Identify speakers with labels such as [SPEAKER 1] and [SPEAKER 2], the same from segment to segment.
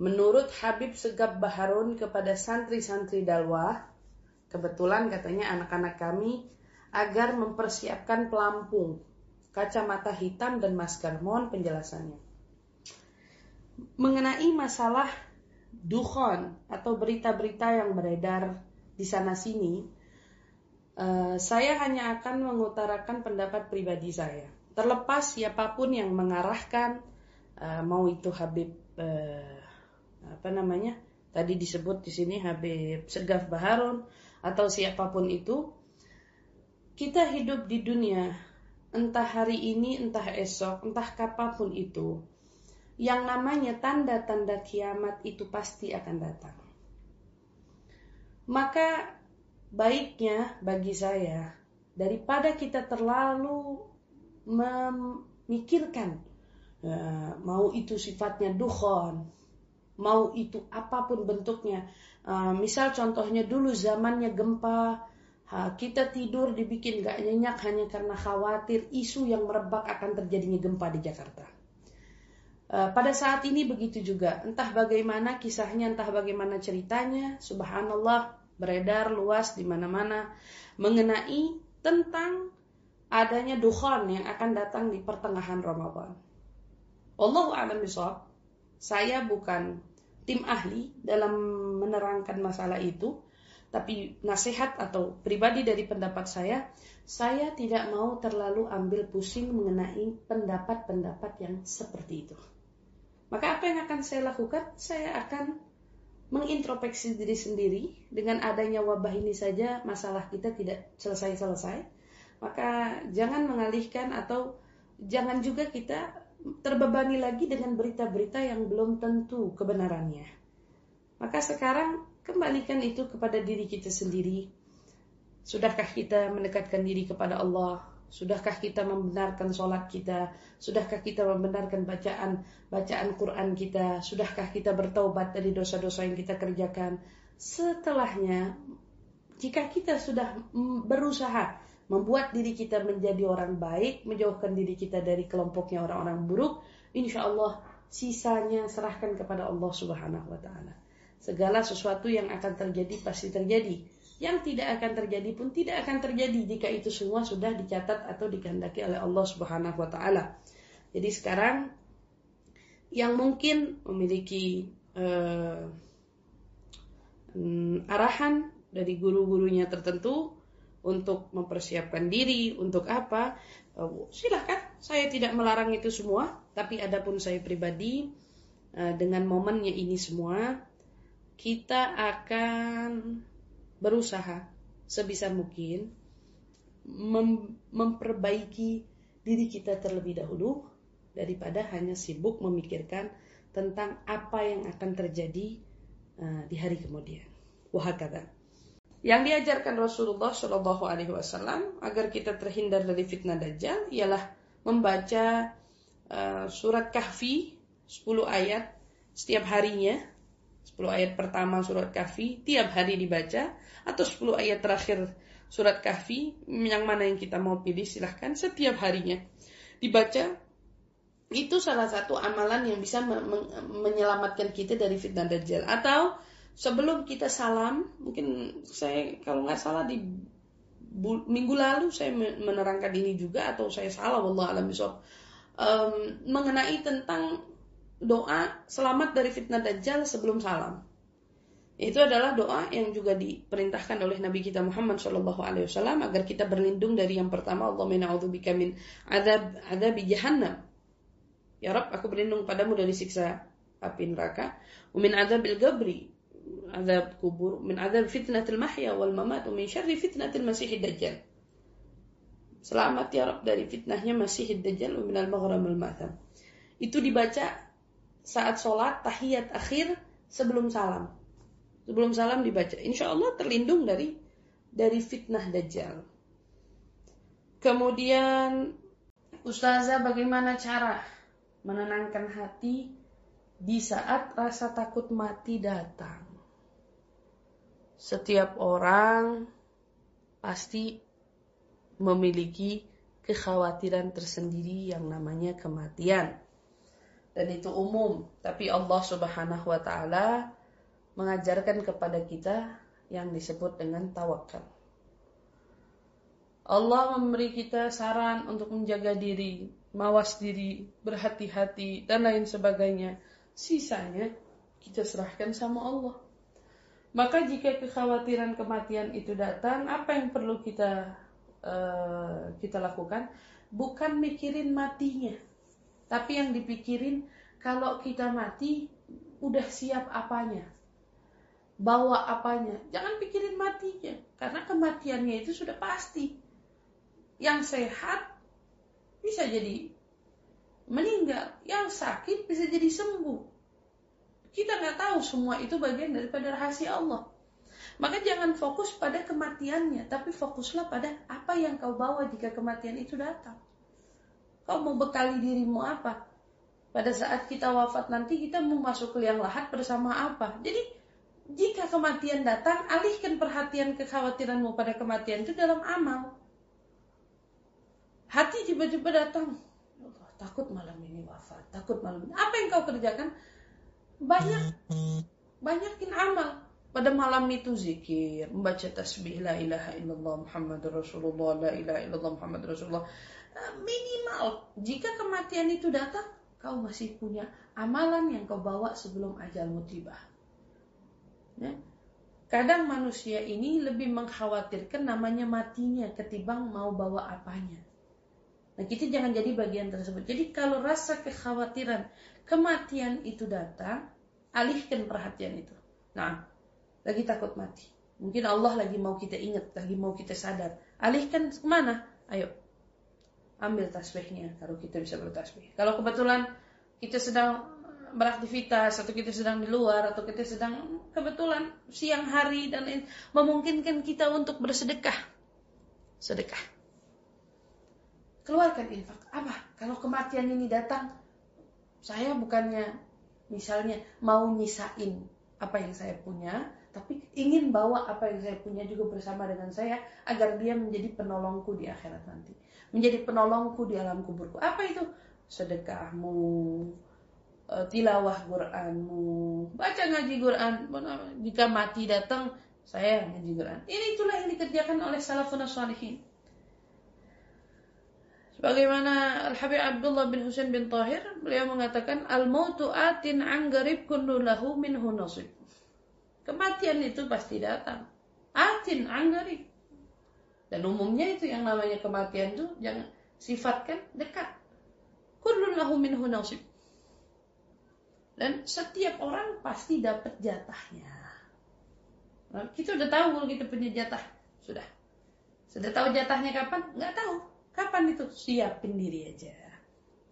[SPEAKER 1] menurut Habib Segab Baharun kepada santri-santri Dalwah, kebetulan katanya anak-anak kami agar mempersiapkan pelampung, kacamata hitam dan masker. Mohon penjelasannya. Mengenai masalah dukhon atau berita-berita yang beredar di sana sini, uh, saya hanya akan mengutarakan pendapat pribadi saya. Terlepas siapa pun yang mengarahkan, uh, mau itu Habib uh, apa namanya? Tadi disebut di sini Habib Segaf Baharun atau siapa pun itu kita hidup di dunia entah hari ini entah esok entah kapan pun itu yang namanya tanda-tanda kiamat itu pasti akan datang. Maka baiknya bagi saya daripada kita terlalu memikirkan ya, mau itu sifatnya dukhon mau itu apa pun bentuknya. Uh, misal contohnya dulu zamannya gempa, kita tidur dibikin gak nyenyak hanya karena khawatir isu yang merebak akan terjadinya gempa di Jakarta. Uh, pada saat ini begitu juga, entah bagaimana kisahnya, entah bagaimana ceritanya, subhanallah beredar luas di mana-mana mengenai tentang adanya dukhon yang akan datang di pertengahan Ramadan. Allah a'lam bishawab saya bukan tim ahli dalam menerangkan masalah itu, tapi nasihat atau pribadi dari pendapat saya, saya tidak mau terlalu ambil pusing mengenai pendapat-pendapat yang seperti itu. Maka apa yang akan saya lakukan? Saya akan mengintrospeksi diri sendiri dengan adanya wabah ini saja masalah kita tidak selesai-selesai. Maka jangan mengalihkan atau jangan juga kita terbebani lagi dengan berita-berita yang belum tentu kebenarannya. Maka sekarang kembalikan itu kepada diri kita sendiri. Sudahkah kita mendekatkan diri kepada Allah? Sudahkah kita membenarkan sholat kita? Sudahkah kita membenarkan bacaan bacaan Quran kita? Sudahkah kita bertaubat dari dosa-dosa yang kita kerjakan? Setelahnya, jika kita sudah berusaha membuat diri kita menjadi orang baik, menjauhkan diri kita dari kelompoknya orang-orang buruk, insya Allah sisanya serahkan kepada Allah Subhanahu wa taala. Segala sesuatu yang akan terjadi pasti terjadi. Yang tidak akan terjadi pun tidak akan terjadi jika itu semua sudah dicatat atau dikehendaki oleh Allah Subhanahu wa taala. Jadi sekarang yang mungkin memiliki uh, arahan dari guru-gurunya tertentu untuk mempersiapkan diri, untuk apa? Uh, silahkan, saya tidak melarang itu semua. Tapi adapun saya pribadi, uh, dengan momennya ini semua, kita akan berusaha sebisa mungkin mem memperbaiki diri kita terlebih dahulu daripada hanya sibuk memikirkan tentang apa yang akan terjadi uh, di hari kemudian. Wahakata. Yang diajarkan Rasulullah Shallallahu Alaihi Wasallam agar kita terhindar dari fitnah dajjal ialah membaca uh, surat kahfi 10 ayat setiap harinya. 10 ayat pertama surat kahfi tiap hari dibaca. Atau 10 ayat terakhir surat kahfi yang mana yang kita mau pilih silahkan. Setiap harinya dibaca. Itu salah satu amalan yang bisa menyelamatkan kita dari fitnah dajjal. Atau sebelum kita salam, mungkin saya kalau nggak salah di minggu lalu saya menerangkan ini juga atau saya salah Allah alam um, mengenai tentang doa selamat dari fitnah dajjal sebelum salam. Itu adalah doa yang juga diperintahkan oleh Nabi kita Muhammad Shallallahu Alaihi Wasallam agar kita berlindung dari yang pertama Allah bika min adab adab jahannam. Ya Rob, aku berlindung padamu dari siksa api neraka. Umin adabil gabri azab kubur, min azab fitnatil mahya wal mamat, min syarri fitnatil masihid dajjal. Selamat ya Rabb dari fitnahnya masihid dajjal min al maghrib al matham. Itu dibaca saat sholat tahiyat akhir sebelum salam. Sebelum salam dibaca. Insya Allah terlindung dari dari fitnah dajjal. Kemudian Ustazah bagaimana cara menenangkan hati di saat rasa takut mati datang? Setiap orang pasti memiliki kekhawatiran tersendiri yang namanya kematian. dan itu umum. Tapi Allah Subhanahu wa taala mengajarkan kepada kita yang disebut dengan tawakal. Allah memberi kita saran untuk menjaga diri, mawas diri, berhati-hati, dan lain sebagainya. Sisanya kita serahkan sama Allah. Maka jika kekhawatiran kematian itu datang, apa yang perlu kita uh, kita lakukan? Bukan mikirin matinya, tapi yang dipikirin kalau kita mati udah siap apanya, bawa apanya. Jangan pikirin matinya, karena kematiannya itu sudah pasti. Yang sehat bisa jadi meninggal, yang sakit bisa jadi sembuh. Kita nggak tahu semua itu bagian daripada rahasia Allah. Maka jangan fokus pada kematiannya, tapi fokuslah pada apa yang kau bawa jika kematian itu datang. Kau mau bekali dirimu apa? Pada saat kita wafat nanti kita mau masuk ke liang lahat bersama apa? Jadi jika kematian datang, alihkan perhatian kekhawatiranmu pada kematian itu dalam amal. Hati tiba-tiba datang, Allah, takut malam ini wafat, takut malam ini. Apa yang kau kerjakan? Banyak, banyakin amal. Pada malam itu zikir, membaca tasbih la ilaha illallah Muhammad Rasulullah, la ilaha illallah Muhammad Rasulullah. Eh, minimal, jika kematian itu datang, kau masih punya amalan yang kau bawa sebelum ajalmu tiba. Ya. Kadang manusia ini lebih mengkhawatirkan namanya matinya ketimbang mau bawa apanya. Nah kita jangan jadi bagian tersebut. Jadi kalau rasa kekhawatiran kematian itu datang, alihkan perhatian itu. Nah, lagi takut mati. Mungkin Allah lagi mau kita ingat, lagi mau kita sadar. Alihkan ke mana? Ayo, ambil tasbihnya kalau kita bisa bertasbih. Kalau kebetulan kita sedang beraktivitas atau kita sedang di luar atau kita sedang kebetulan siang hari dan memungkinkan kita untuk bersedekah. Sedekah keluarkan infak. Apa? Kalau kematian ini datang, saya bukannya misalnya mau nyisain apa yang saya punya, tapi ingin bawa apa yang saya punya juga bersama dengan saya agar dia menjadi penolongku di akhirat nanti. Menjadi penolongku di alam kuburku. Apa itu? Sedekahmu, e, tilawah Quranmu, baca ngaji Quran. Jika mati datang, saya ngaji Quran. Ini itulah yang dikerjakan oleh salafun salihin. Bagaimana Al-Habib Abdullah bin Husain bin Tahir, beliau mengatakan al-mautu atin an garib kullu lahu minhu nasib. Kematian itu pasti datang. Atin an garib. Dan umumnya itu yang namanya kematian itu jangan sifatkan dekat. Kullu lahu minhu nasib. Dan setiap orang pasti dapat jatahnya. Nah, kita udah tahu kalau kita punya jatah. Sudah. Sudah tahu jatahnya kapan? Nggak tahu. Kapan itu? Siapin diri aja.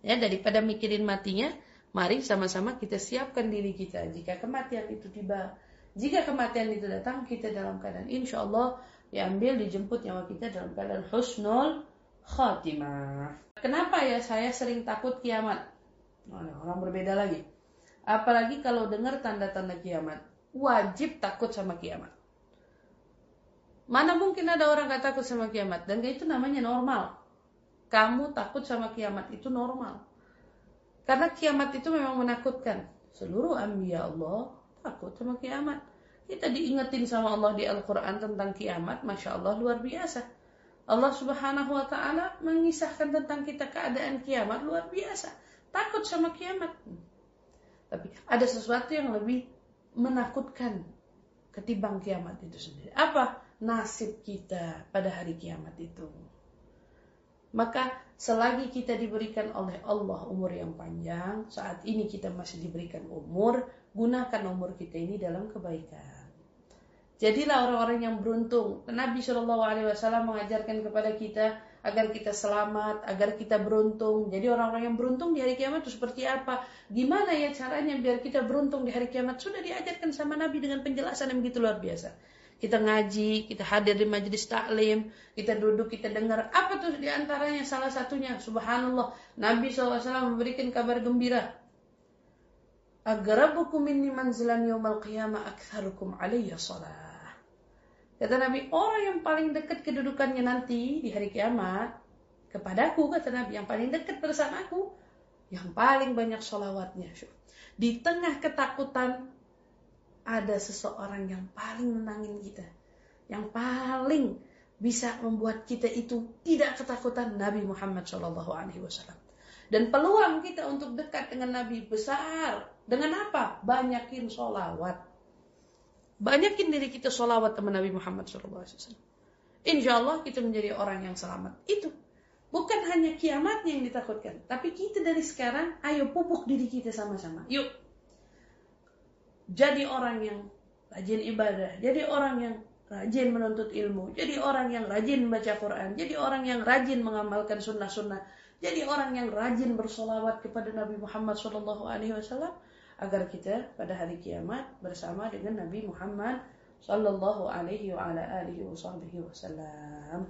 [SPEAKER 1] Ya, daripada mikirin matinya, mari sama-sama kita siapkan diri kita. Jika kematian itu tiba, jika kematian itu datang, kita dalam keadaan insya Allah diambil, dijemput nyawa kita dalam keadaan husnul khatimah. Kenapa ya saya sering takut kiamat? orang berbeda lagi. Apalagi kalau dengar tanda-tanda kiamat. Wajib takut sama kiamat. Mana mungkin ada orang gak takut sama kiamat? Dan itu namanya normal kamu takut sama kiamat itu normal. Karena kiamat itu memang menakutkan. Seluruh ambiya Allah takut sama kiamat. Kita diingetin sama Allah di Al-Quran tentang kiamat, Masya Allah luar biasa. Allah subhanahu wa ta'ala mengisahkan tentang kita keadaan kiamat luar biasa. Takut sama kiamat. Tapi ada sesuatu yang lebih menakutkan ketimbang kiamat itu sendiri. Apa nasib kita pada hari kiamat itu? Maka selagi kita diberikan oleh Allah umur yang panjang, saat ini kita masih diberikan umur, gunakan umur kita ini dalam kebaikan. Jadilah orang-orang yang beruntung. Nabi Shallallahu Alaihi Wasallam mengajarkan kepada kita agar kita selamat, agar kita beruntung. Jadi orang-orang yang beruntung di hari kiamat itu seperti apa? Gimana ya caranya biar kita beruntung di hari kiamat? Sudah diajarkan sama Nabi dengan penjelasan yang begitu luar biasa kita ngaji, kita hadir di majelis taklim, kita duduk, kita dengar. Apa tuh di antaranya salah satunya? Subhanallah, Nabi SAW memberikan kabar gembira. Agarabukum minni manzilan yawmal qiyamah aktharukum alaiya salah. Kata Nabi, orang yang paling dekat kedudukannya nanti di hari kiamat, kepadaku, kata Nabi, yang paling dekat bersamaku, yang paling banyak sholawatnya. Di tengah ketakutan ada seseorang yang paling menangin kita. Yang paling bisa membuat kita itu tidak ketakutan Nabi Muhammad Shallallahu Alaihi Wasallam. Dan peluang kita untuk dekat dengan Nabi besar. Dengan apa? Banyakin sholawat. Banyakin diri kita sholawat teman Nabi Muhammad Shallallahu Alaihi Wasallam. Insya Allah kita menjadi orang yang selamat. Itu bukan hanya kiamatnya yang ditakutkan, tapi kita dari sekarang, ayo pupuk diri kita sama-sama. Yuk, jadi orang yang rajin ibadah, jadi orang yang rajin menuntut ilmu, jadi orang yang rajin membaca Quran, jadi orang yang rajin mengamalkan sunnah-sunnah, jadi orang yang rajin bersolawat kepada Nabi Muhammad Wasallam agar kita pada hari kiamat bersama dengan Nabi Muhammad Shallallahu Alaihi Wasallam.